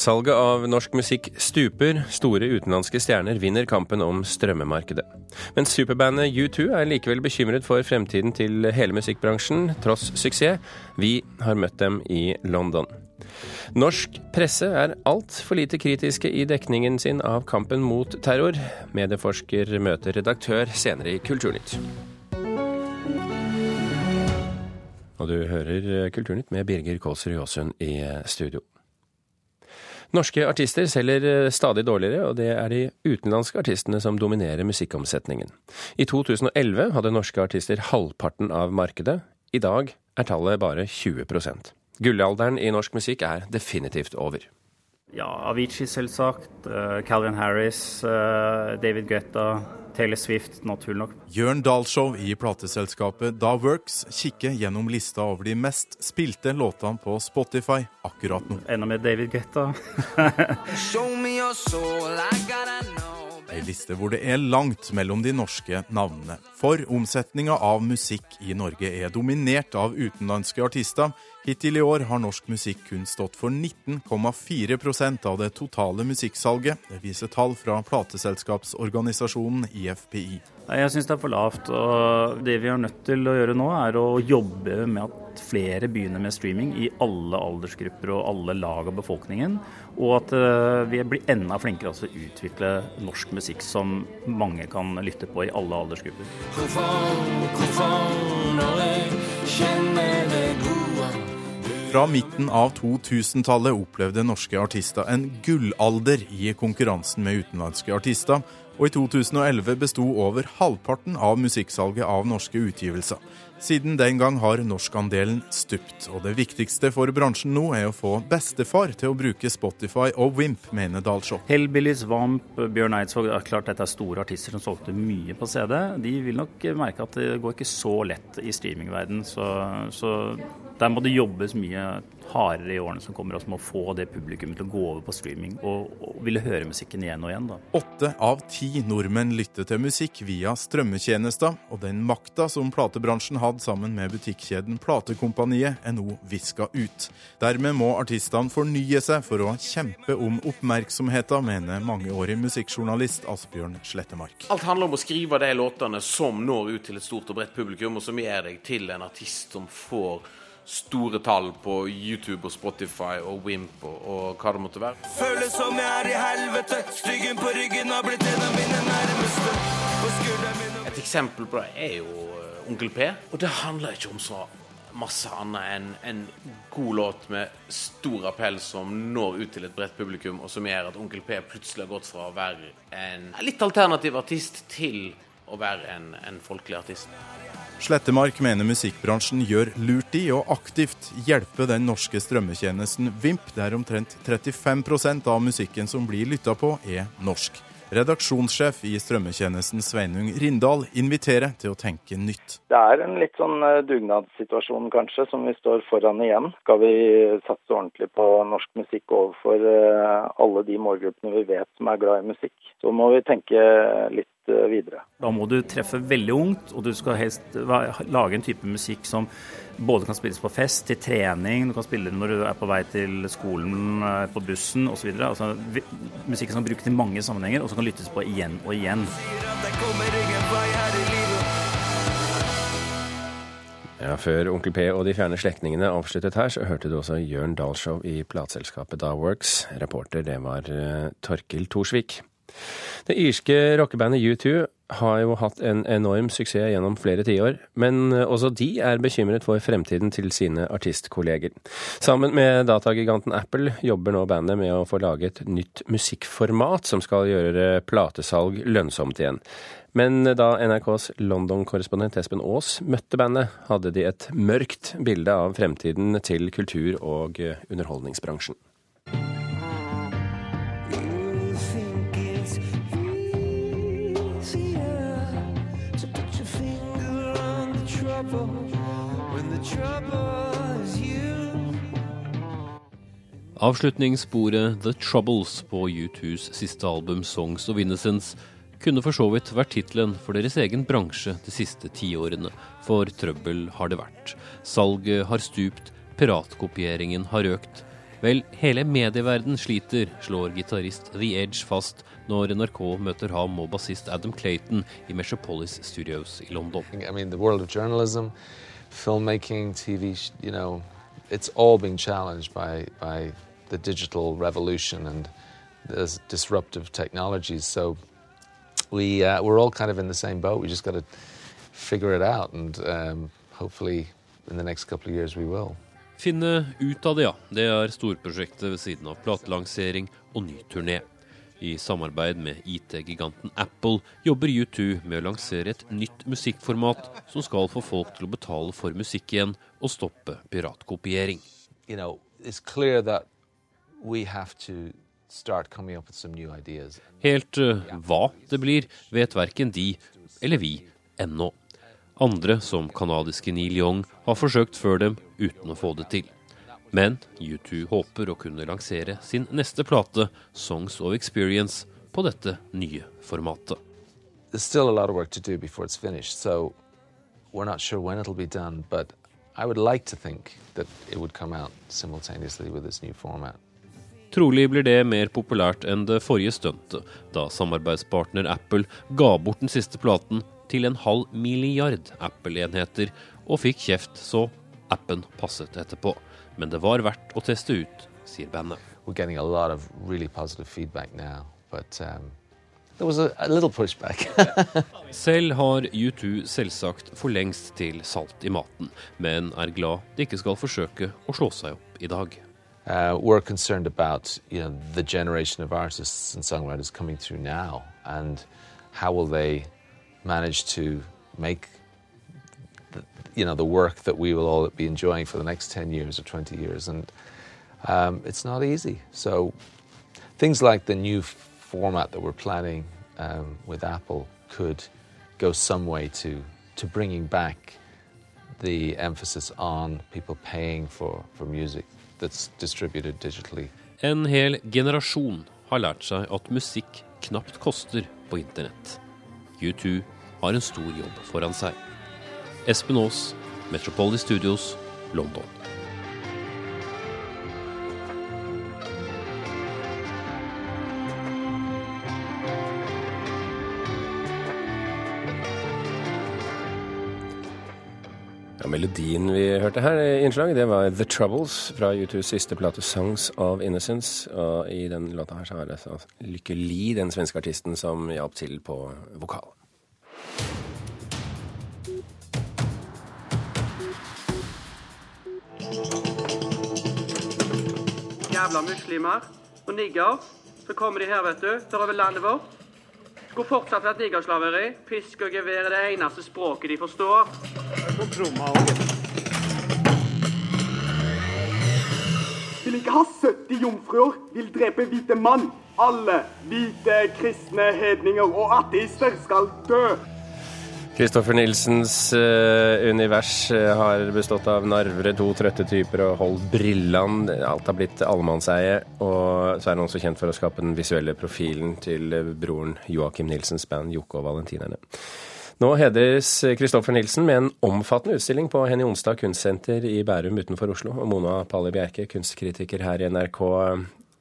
Salget av norsk musikk stuper, store utenlandske stjerner vinner kampen om strømmemarkedet. Men superbandet U2 er likevel bekymret for fremtiden til hele musikkbransjen, tross suksess. Vi har møtt dem i London. Norsk presse er altfor lite kritiske i dekningen sin av kampen mot terror. Medieforsker møter redaktør senere i Kulturnytt. Og du hører Kulturnytt med Birger Kålsrud Jåsund i studio. Norske artister selger eh, stadig dårligere, og det er de utenlandske artistene som dominerer musikkomsetningen. I 2011 hadde norske artister halvparten av markedet. I dag er tallet bare 20% Gullalderen i norsk musikk er definitivt over. Ja, Avicii selvsagt. Uh, Calvin Harris, uh, David Guetta, Taylor Swift, naturlig nok. Jørn Dahlshow i plateselskapet Da Works kikker gjennom lista over de mest spilte låtene på Spotify akkurat nå. Enda med David Guetta. Ei liste hvor det er langt mellom de norske navnene. For omsetninga av musikk i Norge er dominert av utenlandske artister Hittil i år har norsk musikk kun stått for 19,4% av det totale musikksalget. Det viser tall fra plateselskapsorganisasjonen IFPI. Jeg syns det er for lavt. og Det vi er nødt til å gjøre nå, er å jobbe med at flere begynner med streaming i alle aldersgrupper og alle lag av befolkningen. Og at eh, vi blir enda flinkere til å utvikle norsk musikk som mange kan lytte på i alle aldersgrupper. Hvorfor, hvorfor når jeg kjenner fra midten av 2000-tallet opplevde norske artister en gullalder i konkurransen med utenlandske artister, og i 2011 besto over halvparten av musikksalget av norske utgivelser. Siden den gang har norskandelen stupt, og det viktigste for bransjen nå er å få bestefar til å bruke Spotify og Wimp, mener Dalshow. Hellbillies, Vamp, Bjørn Eidsvåg, det er klart dette er store artister som solgte mye på CD. De vil nok merke at det går ikke så lett i streamingverden, så, så der må det jobbes mye hardere i årene som kommer, og som må få det publikummet til å gå over på streaming og, og ville høre musikken igjen og igjen. da. Åtte av ti nordmenn lytter til musikk via strømmetjenester, og den makta som platebransjen hadde sammen med butikkjeden Platekompaniet, er nå viska ut. Dermed må artistene fornye seg for å kjempe om oppmerksomheten, mener mangeårig musikkjournalist Asbjørn Slettemark. Alt handler om å skrive de låtene som når ut til et stort og bredt publikum, og som gjør deg til en artist som får store tall på YouTube og Spotify og Wimp og, og hva det måtte være. Føles som jeg er i helvete, styggen på ryggen har blitt en av mine nærmeste. Et eksempel på det er jo uh, Onkel P, og det handler ikke om så masse annet enn en god låt med stor appell som når ut til et bredt publikum, og som gjør at Onkel P plutselig har gått fra å være en litt alternativ artist til å være en, en folkelig artist. Slettemark mener musikkbransjen gjør lurt i å aktivt hjelpe den norske strømmetjenesten Vimp, der omtrent 35% av musikken som blir lytta på, er norsk. Redaksjonssjef i strømmetjenesten Sveinung Rindal inviterer til å tenke nytt. Det er en litt sånn eh, dugnadssituasjon kanskje, som vi står foran igjen. Skal vi satse ordentlig på norsk musikk overfor eh, alle de målgruppene vi vet som er glad i musikk, så må vi tenke litt videre. Da må du treffe veldig ungt, og du skal helst lage en type musikk som både kan spilles på fest, til trening, du kan spille når du er på vei til skolen, eh, på bussen osv. Altså, musikk som kan brukes i mange sammenhenger, og som kan lyttes på igjen og igjen. Ja, Før Onkel P og de fjerne slektningene avsluttet her, så hørte du også Jørn Dahlshow i plateselskapet Daworks. Reporter det var uh, Torkil Thorsvik. Det irske rockebandet U2 har jo hatt en enorm suksess gjennom flere tiår, men også de er bekymret for fremtiden til sine artistkolleger. Sammen med datagiganten Apple jobber nå bandet med å få lage et nytt musikkformat som skal gjøre platesalg lønnsomt igjen. Men da NRKs London-korrespondent Espen Aas møtte bandet, hadde de et mørkt bilde av fremtiden til kultur- og underholdningsbransjen. Avslutningssporet The Troubles på U2s siste album Songs of Innocence kunne for så vidt vært tittelen for deres egen bransje de siste tiårene, for trøbbel har det vært. Salget har stupt, piratkopieringen har økt, Vel, hele medieverden sliter, slår gitarist The Edge fast når NRK møter ham og bassist Adam Clayton i Metropolis Studios i London. I mean, filmmaking, TV, you know, it's all being challenged by, by the digital revolution and there's disruptive technologies. So we, uh, we're all kind of in the same boat. We just got to figure it out, and um, hopefully in the next couple of years we will. Finne ut av det, ja. Det er storprosjektet ved siden av platelansering og ny turné. I samarbeid med IT-giganten Apple jobber U2 med å lansere et nytt musikkformat som skal få folk til å betale for musikk igjen og stoppe piratkopiering. You know, Helt uh, hva det blir, vet verken de eller vi ennå. Andre, som canadiske Neil Young, har forsøkt før dem uten å få det til. Men U2 håper å kunne lansere sin neste plate, 'Songs of Experience', på dette nye formatet. There's still a lot of work to do before it's finished, so we're not sure when it'll be done, but I would like to think that it would come out simultaneously with this new format. Trolig blir det mer populært enn det forrige stuntet, da samarbeidspartner Apple ga bort den siste platen til en halv milliard Apple-enheter, og fikk kjeft så appen passet etterpå. Men det var verdt å teste ut, sier bandet. Really now, but, um, Selv har U2 selvsagt for lengst til salt i maten, men er glad de ikke skal forsøke å slå seg opp i dag. Uh, we're concerned about you know, the generation of artists and songwriters coming through now, and how will they manage to make the, you know the work that we will all be enjoying for the next 10 years or 20 years and um, it's not easy so things like the new format that we're planning um, with apple could go some way to to bringing back the emphasis on people paying for, for music. En hel generasjon har lært seg at musikk knapt koster på internett. U2 har en stor jobb foran seg. Espen Aas, Metropolis Studios, London. Melodien vi hørte her i innslaget, det var The Troubles fra U2s siste plate 'Songs of Innocence'. Og i den låta her så er det så Lykke Li, den svenske artisten, som hjalp til på vokal. Jævla muslimer og nigger. Så kommer de her, vet du, tar over landet vårt. Skulle fortsatt vært niggerslaveri. Pisk og gevær er det eneste språket de forstår. Vil ikke ha 70 jomfruer, vil drepe hvite mann. Alle hvite kristne hedninger og ateister skal dø. Kristoffer Nilsens uh, univers uh, har bestått av narvere, to trøtte typer og hold brillene. Alt har blitt allemannseie. Og så er han også kjent for å skape den visuelle profilen til uh, broren Joakim Nilsens band Jokke og Valentinerne. Nå hedres Kristoffer Nilsen med en omfattende utstilling på Henny Onsdag kunstsenter i Bærum utenfor Oslo. Og Mona Palle Bjerke, kunstkritiker her i NRK.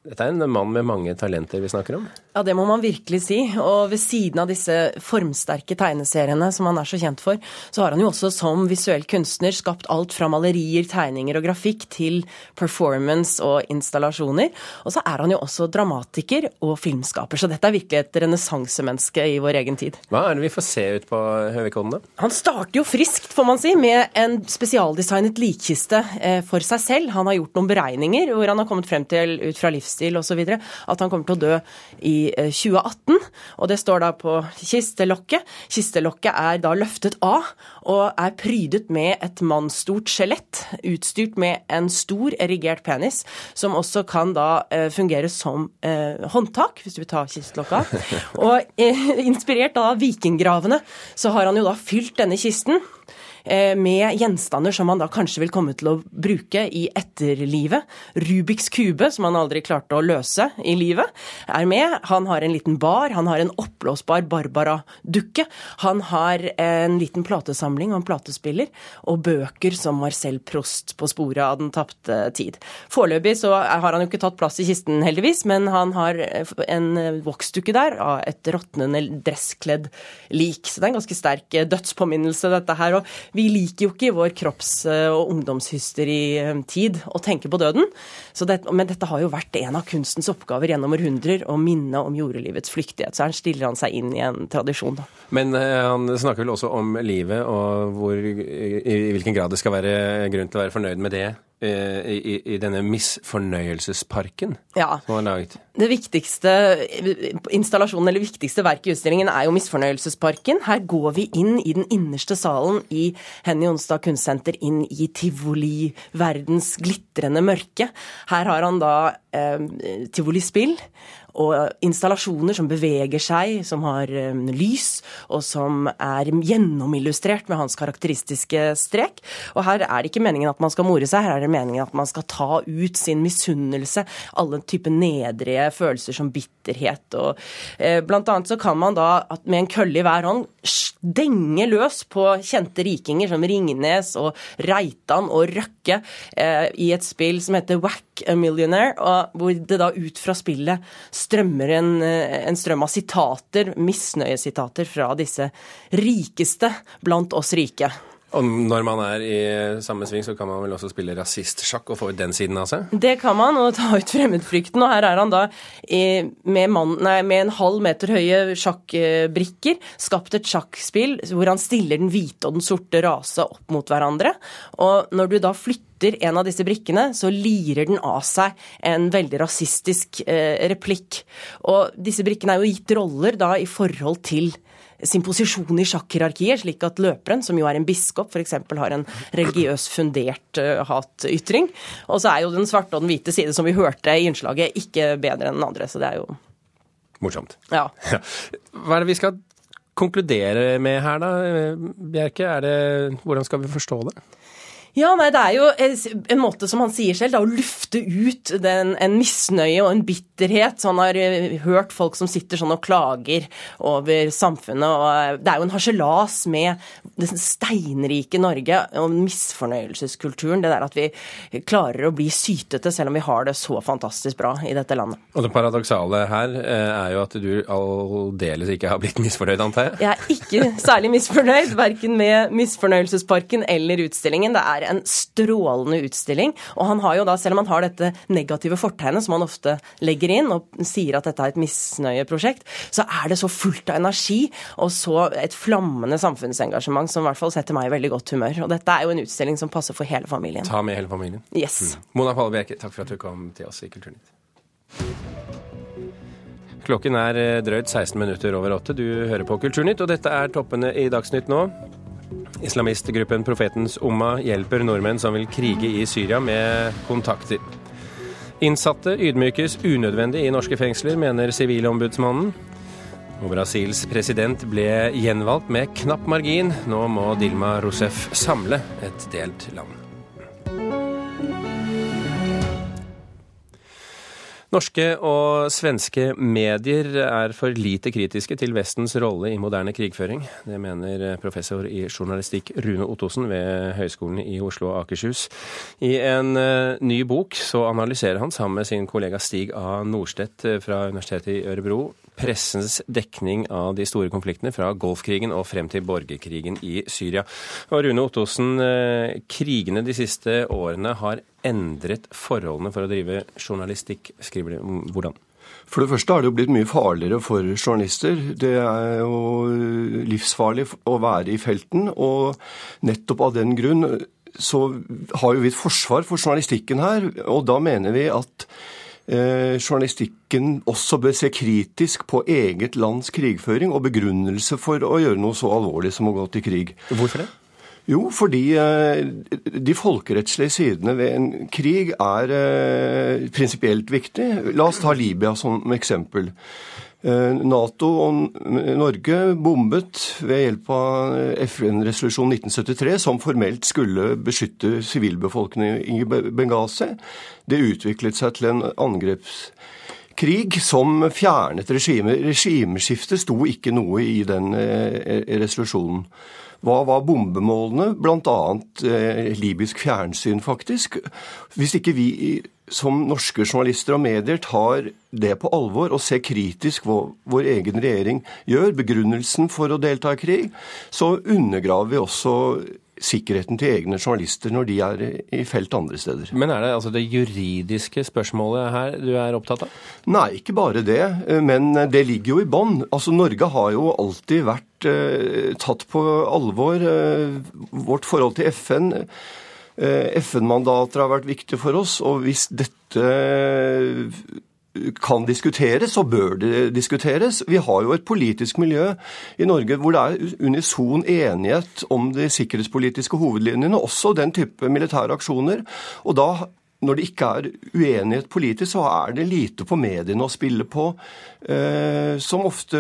Dette er en mann med mange talenter vi snakker om? Ja, det må man virkelig si. Og ved siden av disse formsterke tegneseriene som han er så kjent for, så har han jo også som visuell kunstner skapt alt fra malerier, tegninger og grafikk til performance og installasjoner. Og så er han jo også dramatiker og filmskaper, så dette er virkelig et renessansemenneske i vår egen tid. Hva er det vi får se ut på Høvikodene? Han starter jo friskt, får man si, med en spesialdesignet likkiste eh, for seg selv. Han har gjort noen beregninger hvor han har kommet frem til ut fra livs livsstil osv. at han kommer til å dø i 2018. Eh, og det står da på kistelokket. Kistelokket er da løftet av og er prydet med et mannsstort skjelett, utstyrt med en stor erigert penis, som også kan da eh, fungere som eh, håndtak, hvis du vil ta kistelokket av. Og inspirert av vikinggravene, så har han jo da fylt denne kisten med gjenstander som man da kanskje vil komme til å bruke i etterlivet. Rubiks kube, som han aldri klarte å løse i livet, er med. Han har en liten bar, han har en oppblåsbar Barbara-dukke. Han har en liten platesamling og en platespiller, og bøker som Marcel Prost på sporet av den tapte tid. Foreløpig så har han jo ikke tatt plass i kisten, heldigvis, men han har en voksdukke der av et råtnende dresskledd lik. Så det er en ganske sterk dødspåminnelse, dette her. Og vi liker jo ikke i vår kropps- og ungdomshysteritid å tenke på døden. Det, men dette har jo vært en av kunstens oppgaver gjennom århundrer, å minne om jordelivets flyktighet. Så her stiller han seg inn i en tradisjon. Men eh, han snakker vel også om livet, og hvor, i, i hvilken grad det skal være grunn til å være fornøyd med det Eh, i, i, denne misfornøyelsesparken ja. som er laget? Det viktigste installasjonen, eller viktigste verket i utstillingen er jo Misfornøyelsesparken. Her går vi inn i den innerste salen i Henny Onsdag kunstsenter, inn i tivoli, verdens glitrende mørke. Her har han da eh, tivolispill og installasjoner som beveger seg, som har um, lys, og som er gjennomillustrert med hans karakteristiske strek. Og her er det ikke meningen at man skal more seg, her er det meningen at man skal ta ut sin misunnelse, alle typer nedrige følelser som bitterhet og eh, Blant annet så kan man da med en kølle i hver hånd stenge løs på kjente rikinger som Ringnes og Reitan og Røkke eh, i et spill som heter A Millionaire, hvor det da ut fra spillet strømmer en, eh, en strøm av sitater, misnøyesitater, fra disse rikeste blant oss rike. Og når man er i samme sving, så kan man vel også spille rasistsjakk og få ut den siden av seg? Det kan man, og ta ut fremmedfrykten. Og her er han da med, mann, nei, med en halv meter høye sjakkbrikker skapt et sjakkspill hvor han stiller den hvite og den sorte rase opp mot hverandre. Og når du da flytter en av disse brikkene, så lirer den av seg en veldig rasistisk eh, replikk. Og disse brikkene er jo gitt roller da i forhold til sin posisjon i sjakkhierarkiet, slik at løperen, som jo er en biskop, f.eks. har en religiøs fundert uh, hatytring. Og så er jo den svarte og den hvite side, som vi hørte i innslaget, ikke bedre enn den andre. Så det er jo Morsomt. Ja. Hva er det vi skal konkludere med her, da, Bjerke? Er det, hvordan skal vi forstå det? Ja, nei, Det er jo en måte, som han sier selv, da, å lufte ut den, en misnøye og en bitterhet. Så han har eh, hørt folk som sitter sånn og klager over samfunnet. og eh, Det er jo en harselas med det steinrike Norge og misfornøyelseskulturen. Det der at vi klarer å bli sytete selv om vi har det så fantastisk bra i dette landet. Og Det paradoksale her eh, er jo at du aldeles ikke har blitt misfornøyd, antar jeg? Jeg er ikke særlig misfornøyd, verken med Misfornøyelsesparken eller utstillingen. Det er en strålende utstilling. Og han har jo da, selv om han har dette negative fortegnet som han ofte legger inn, og sier at dette er et misnøyeprosjekt, så er det så fullt av energi og så et flammende samfunnsengasjement som i hvert fall setter meg i veldig godt humør. Og dette er jo en utstilling som passer for hele familien. Ta med hele familien. Yes. Mm. Mona Palle Bjerke, takk for at du kom til oss i Kulturnytt. Klokken er eh, drøyt 16 minutter over åtte. Du hører på Kulturnytt, og dette er toppene i Dagsnytt nå. Islamistgruppen Profetens Umma hjelper nordmenn som vil krige i Syria med kontakter. Innsatte ydmykes unødvendig i norske fengsler, mener Sivilombudsmannen. Og Brasils president ble gjenvalgt med knapp margin. Nå må Dilma Rousef samle et delt land. Norske og svenske medier er for lite kritiske til Vestens rolle i moderne krigføring. Det mener professor i journalistikk Rune Ottosen ved Høgskolen i Oslo og Akershus. I en eh, ny bok så analyserer han sammen med sin kollega Stig A. Nordstedt fra Universitetet i Ørebro pressens dekning av de store konfliktene fra Golfkrigen og frem til borgerkrigen i Syria. Og Rune Ottosen, eh, krigene de siste årene har endret forholdene for å drive journalistikk, skriver de. Hvordan? For det første har det jo blitt mye farligere for journalister. Det er jo livsfarlig å være i felten, og nettopp av den grunn så har jo vi et forsvar for journalistikken her, og da mener vi at journalistikken også bør se kritisk på eget lands krigføring og begrunnelse for å gjøre noe så alvorlig som å gå til krig. Hvorfor det? Jo, fordi eh, de folkerettslige sidene ved en krig er eh, prinsipielt viktig. La oss ta Libya som eksempel. Eh, Nato og Norge bombet ved hjelp av FN-resolusjon 1973, som formelt skulle beskytte sivilbefolkningen i Benghazi. Det utviklet seg til en angrepskrig som fjernet regimet. Regimeskiftet sto ikke noe i den eh, resolusjonen. Hva var bombemålene? Bl.a. Eh, libysk fjernsyn, faktisk. Hvis ikke vi som norske journalister og medier tar det på alvor og ser kritisk hva vår egen regjering gjør, begrunnelsen for å delta i krig, så undergraver vi også sikkerheten til egne journalister når de er i felt andre steder. Men er det altså det juridiske spørsmålet her du er opptatt av? Nei, ikke bare det. Men det ligger jo i bånn. Altså, Norge har jo alltid vært eh, tatt på alvor. Eh, vårt forhold til FN Eh, FN-mandater har vært viktige for oss, og hvis dette kan diskuteres, så bør det diskuteres. Vi har jo et politisk miljø i Norge hvor det er unison enighet om de sikkerhetspolitiske hovedlinjene, også den type militære aksjoner. Og da, når det ikke er uenighet politisk, så er det lite på mediene å spille på, eh, som ofte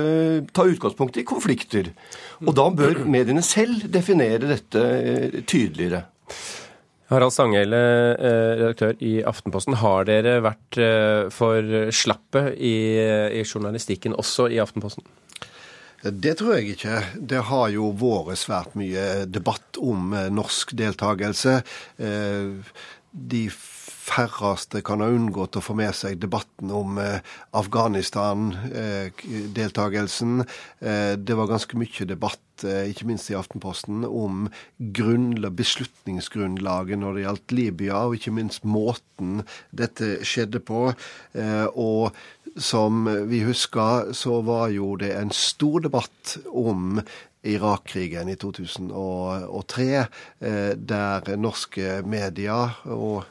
tar utgangspunkt i konflikter. Og da bør mediene selv definere dette eh, tydeligere. Harald Stanghelle, eh, redaktør i Aftenposten. Har dere vært eh, for slappe i, i journalistikken også i Aftenposten? Det tror jeg ikke. Det har jo vært svært mye debatt om eh, norsk deltakelse. De færreste kan ha unngått å få med seg debatten om Afghanistan-deltagelsen. Eh, det var ganske mye debatt, eh, ikke minst i Aftenposten, om beslutningsgrunnlaget når det gjaldt Libya, og ikke minst måten dette skjedde på. Og som vi husker, så var jo det en stor debatt om Irak-krigen i 2003, der norske medier, og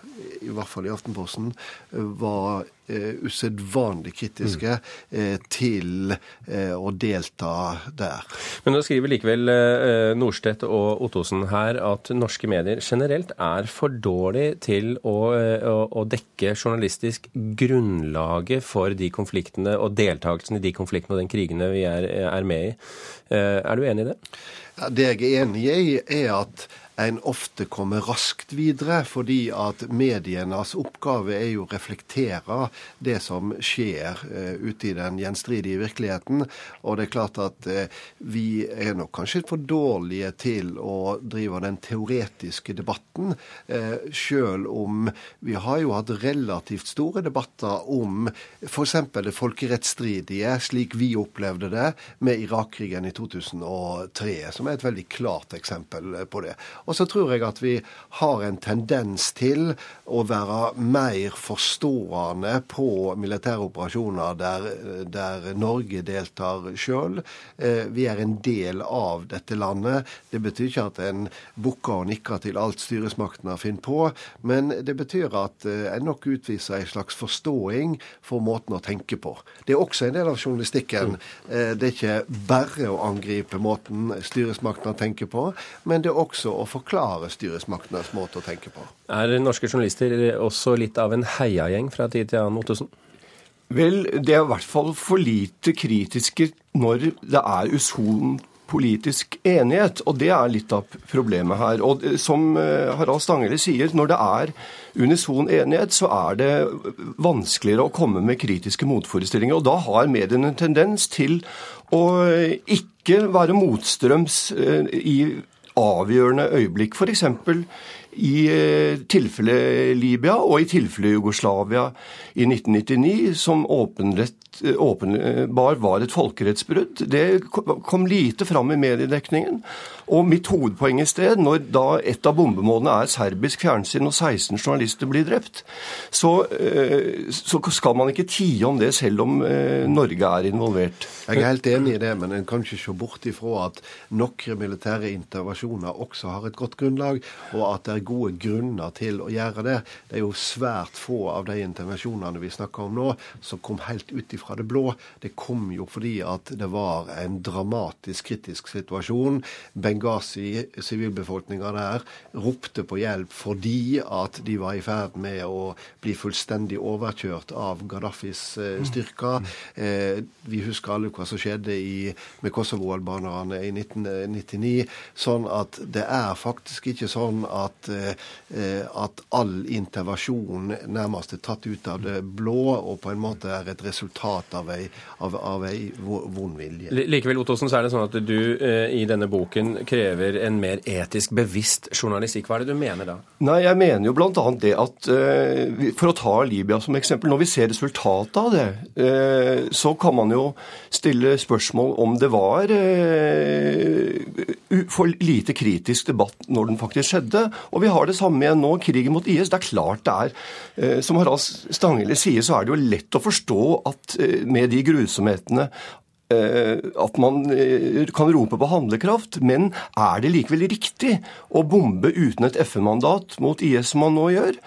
i hvert fall i Aftenposten, var eh, usedvanlig kritiske eh, til eh, å delta der. Men nå skriver likevel eh, Norstedt og Ottosen her at norske medier generelt er for dårlig til å, eh, å, å, dekke journalistisk grunnlaget for de konfliktene og deltakelsen i de konfliktene og den krigene vi er, er med i. Eh, er du enig i det? Ja, det jeg er enig i, er at en ofte kommer raskt videre, fordi at medienes oppgave er jo å reflektere det som skjer uh, ute i den gjenstridige virkeligheten. Og det er klart at uh, vi er nok kanskje for dårlige til å drive den teoretiske debatten, uh, sjøl om vi har jo hatt relativt store debatter om f.eks. det folkerettsstridige, slik vi opplevde det med Irak-krigen i 2003, som er et veldig klart eksempel på det. Og så tror jeg at vi har en tendens til å være mer forstående på militære operasjoner der, der Norge deltar sjøl. Eh, vi er en del av dette landet. Det betyr ikke at en bukker og nikker til alt styresmaktene finner på, men det betyr at eh, en nok utviser en slags forståing for måten å tenke på. Det er også en del av journalistikken. Eh, det er ikke bare å angripe måten styresmaktene tenker på, men det er også å forklare styresmaktenes måte å tenke på. Er norske journalister også litt av en heiagjeng fra tid til annen, Ottosen? Vel, det er i hvert fall for lite kritiske når det er uson politisk enighet, og det er litt av problemet her. Og som eh, Harald Stangele sier, når det er unison enighet, så er det vanskeligere å komme med kritiske motforestillinger. Og da har mediene en tendens til å ikke være motstrøms eh, i avgjørende øyeblikk. F.eks. i tilfelle tilfellet Libya og i tilfellet Jugoslavia i 1999, som åpenrett åpenbar var et folkerettsbrudd. Det kom lite fram i mediedekningen. Og mitt hovedpoeng i sted, når da et av bombemålene er serbisk fjernsyn og 16 journalister blir drept, så, eh, så skal man ikke tie om det selv om eh, Norge er involvert. Jeg er helt enig i det, men en kan ikke se bort ifra at noen militære intervensjoner også har et godt grunnlag, og at det er gode grunner til å gjøre det. Det er jo svært få av de intervensjonene vi snakker om nå, som kom helt ut ifra fra det blå. Det kom jo fordi at det var en dramatisk kritisk situasjon. Benghazi, sivilbefolkninga der, ropte på hjelp fordi at de var i ferd med å bli fullstendig overkjørt av Gaddafis eh, styrker. Eh, vi husker alle hva som skjedde i, med Kosovo-albanerne i 1999. Sånn at det er faktisk ikke sånn at, eh, at all intervensjon nærmest er tatt ut av det blå og på en måte er et resultat av ei, av, av ei vond vilje. Likevel, Ottosen, så er det sånn at du eh, i denne boken krever en mer etisk bevisst journalistikk. Hva er det du mener da? Nei, Jeg mener jo bl.a. det at eh, for å ta Libya som eksempel, når vi ser resultatet av det, eh, så kan man jo stille spørsmål om det var eh, for lite kritisk debatt når den faktisk skjedde. Og vi har det samme igjen nå, krigen mot IS. Det er klart det er, eh, som Harald Stanghelle sier, så er det jo lett å forstå at med de grusomhetene Eh, at man eh, kan rope på handlekraft, men er det likevel riktig å bombe uten et FN-mandat mot IS som man nå gjør?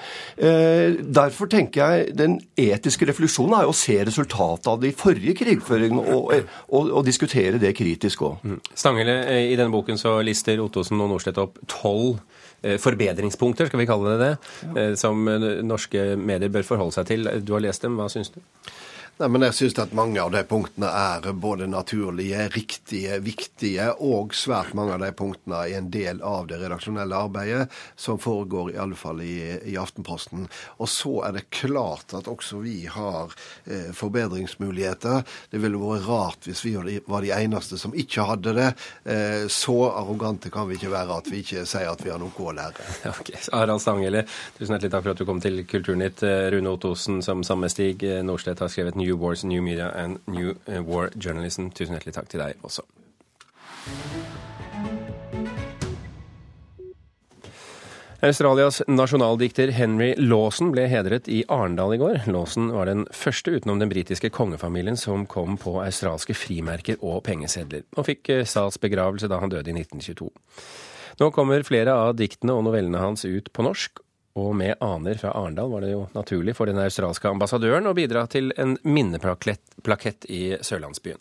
Eh, derfor tenker jeg den etiske refleksjonen er jo å se resultatet av de forrige krigføringene og, og, og, diskutere det kritisk òg. Mm. Stangele, i denne boken så lister Ottosen og Nordstedt opp tolv forbedringspunkter, skal vi kalle det det, som norske medier bør forholde seg til. Du har lest dem, hva syns du? Nei, men jeg syns at mange av de punktene er både naturlige, riktige, viktige, og svært mange av de punktene er en del av det redaksjonelle arbeidet som foregår i alle fall i, i Aftenposten. Og så er det klart at også vi har eh, forbedringsmuligheter. Det ville vært rart hvis vi var de eneste som ikke hadde det. Eh, så arrogante kan vi ikke være at vi ikke sier at vi har noe å lære. Ok, Harald Stanghelle, tusen hjertelig takk for at du kom til Kulturnytt. Eh, Rune Ottosen, som sammen med Stig eh, Nordstedt har skrevet New Wars, New Media and New eh, War Journalism. Tusen hjertelig takk til deg også. Australias nasjonaldikter Henry Lawson ble hedret i Arendal i går. Lawson var den første utenom den britiske kongefamilien som kom på australske frimerker og pengesedler, og fikk eh, statsbegravelse da han døde i 1922. Nå kommer flere av diktene og novellene hans ut på norsk, og med aner fra Arendal var det jo naturlig for den australske ambassadøren å bidra til en minneplakett i sørlandsbyen.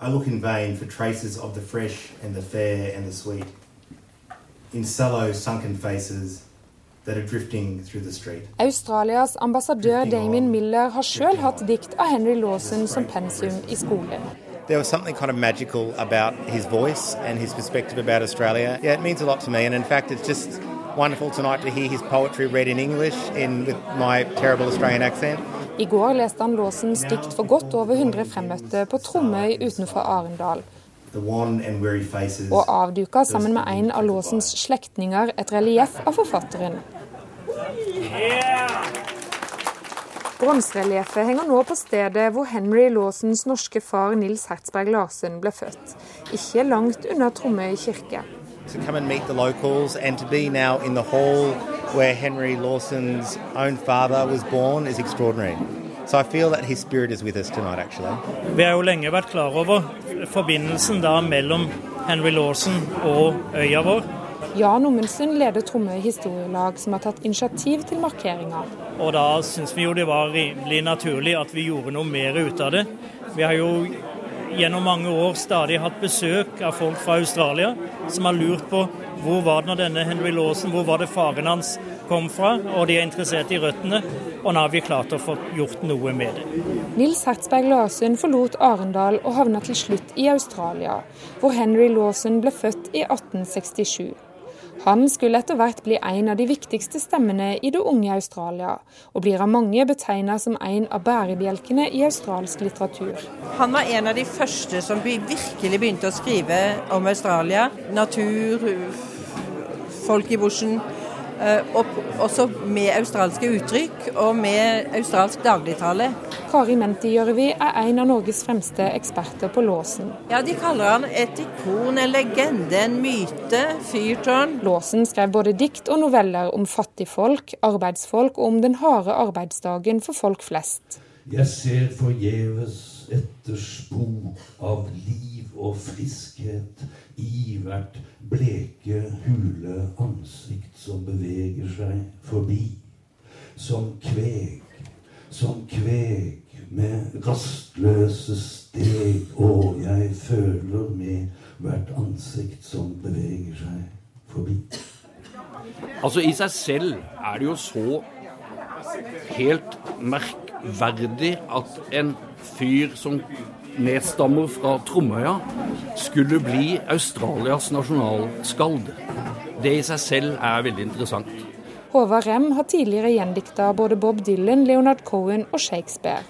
I look in vain for traces of the fresh and the fair and the sweet. In sallow, sunken faces that are drifting through the street. Australias ambassadør Damien Miller har sjøl hatt dikt av Henry Lawson som pensum i skolen. there was something kind of magical about his voice and his perspective about Australia. Yeah, it means a lot to me, and in fact, it's just wonderful tonight to hear his poetry read in English in, with my terrible Australian accent. I går leste han Låsens dikt for godt over 100 fremmøtte på Tromøy utenfor Arendal. Og avduka sammen med en av Låsens slektninger et relieff av forfatteren. Bronserelieffet henger nå på stedet hvor Henry Lawsons norske far Nils Hertzberg Larsen ble født, ikke langt unna Tromøy kirke to come and meet the locals and to be now in the hall where Henry Lawson's own father was born is extraordinary. So I feel that his spirit is with us tonight, actually. Vi har jo lenge vært klar over forbindelsen da mellom Henry Lawson og øya vår. Jan Ommundsen leder Tromøy historielag, som har tatt initiativ til markeringa. Og da syns vi jo det var rimelig naturlig at vi gjorde noe mer ut av det. Vi har jo gjennom mange år stadig hatt besøk av folk fra Australia som har lurt på hvor var det når denne Henry Lawson, hvor var det faren hans kom fra, og de er interessert i røttene. Og nå har vi klart å få gjort noe med det. Nils Hertzberg Larsen forlot Arendal og havna til slutt i Australia, hvor Henry Lawson ble født i 1867. Han skulle etter hvert bli en av de viktigste stemmene i det unge Australia, og blir av mange betegna som en av bærebjelkene i australsk litteratur. Han var en av de første som virkelig begynte å skrive om Australia. Natur, folk i bushen. Eh, og også med australske uttrykk og med australsk dagligtale. Kari Menti-Jørvi er en av Norges fremste eksperter på låsen. Ja, De kaller han et ikon, en legende, en myte, fyrtårn. Låsen skrev både dikt og noveller om fattigfolk, arbeidsfolk og om den harde arbeidsdagen for folk flest. Jeg ser forgjeves etter spor av liv og friskhet i hvert bleke, hule ansikt som beveger seg forbi. Som kveg, som kveg med rastløse steg, og jeg føler med hvert ansikt som beveger seg forbi. Altså I seg selv er det jo så helt merkverdig at en fyr som nedstammer fra Tromøya, skulle bli Australias nasjonalskald. Det i seg selv er veldig interessant. Håvard Rem har tidligere gjendikta både Bob Dylan, Leonard Cohen og Shakespeare.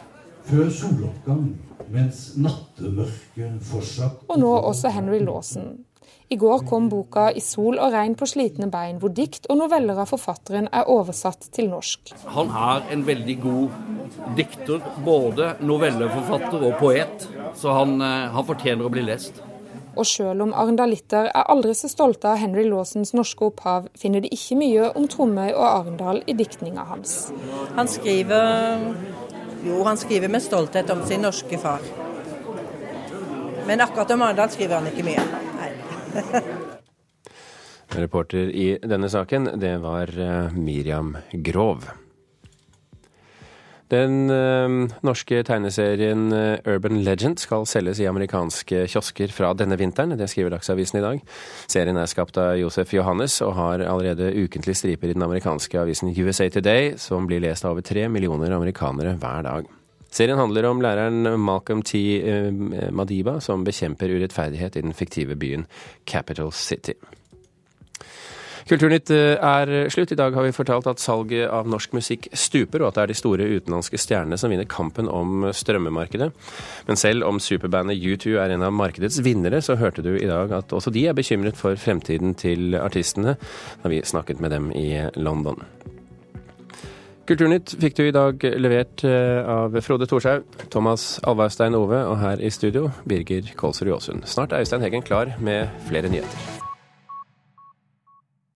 Før soloppgang, mens nattemørket fortsatt Og nå også Henry Lawson. I går kom boka 'I sol og regn på slitne bein', hvor dikt og noveller av forfatteren er oversatt til norsk. Han er en veldig god dikter, både novelleforfatter og poet, så han, eh, han fortjener å bli lest. Og selv om arendalitter er aldri så stolte av Henry Lawsons norske opphav, finner de ikke mye om Tromøy og Arendal i diktninga hans. Han skriver Jo, han skriver med stolthet om sin norske far. Men akkurat om Arendal skriver han ikke mye. Reporter i denne saken, det var eh, Miriam Grov. Den eh, norske tegneserien eh, Urban Legend skal selges i amerikanske kiosker fra denne vinteren. Det skriver Dagsavisen i dag. Serien er skapt av Josef Johannes og har allerede ukentlige striper i den amerikanske avisen USA Today, som blir lest av over tre millioner amerikanere hver dag. Serien handler om læreren Malcolm T. eh, Madiba, som bekjemper urettferdighet i den fiktive byen Capital City. Kulturnytt eh, er slutt. I dag har vi fortalt at salget av norsk musikk stuper, og at det er de store utenlandske stjernene som vinner kampen om strømmemarkedet. Men selv om superbandet U2 er en av markedets vinnere, så hørte du i dag at også de er bekymret for fremtiden til artistene, da vi snakket med dem i London. Kulturnytt fikk du i dag levert eh, av Frode Thorshaug, Thomas Alvarstein Ove og her i studio Birger Kolsrud Aasund. Snart er Øystein Heggen klar med flere nyheter.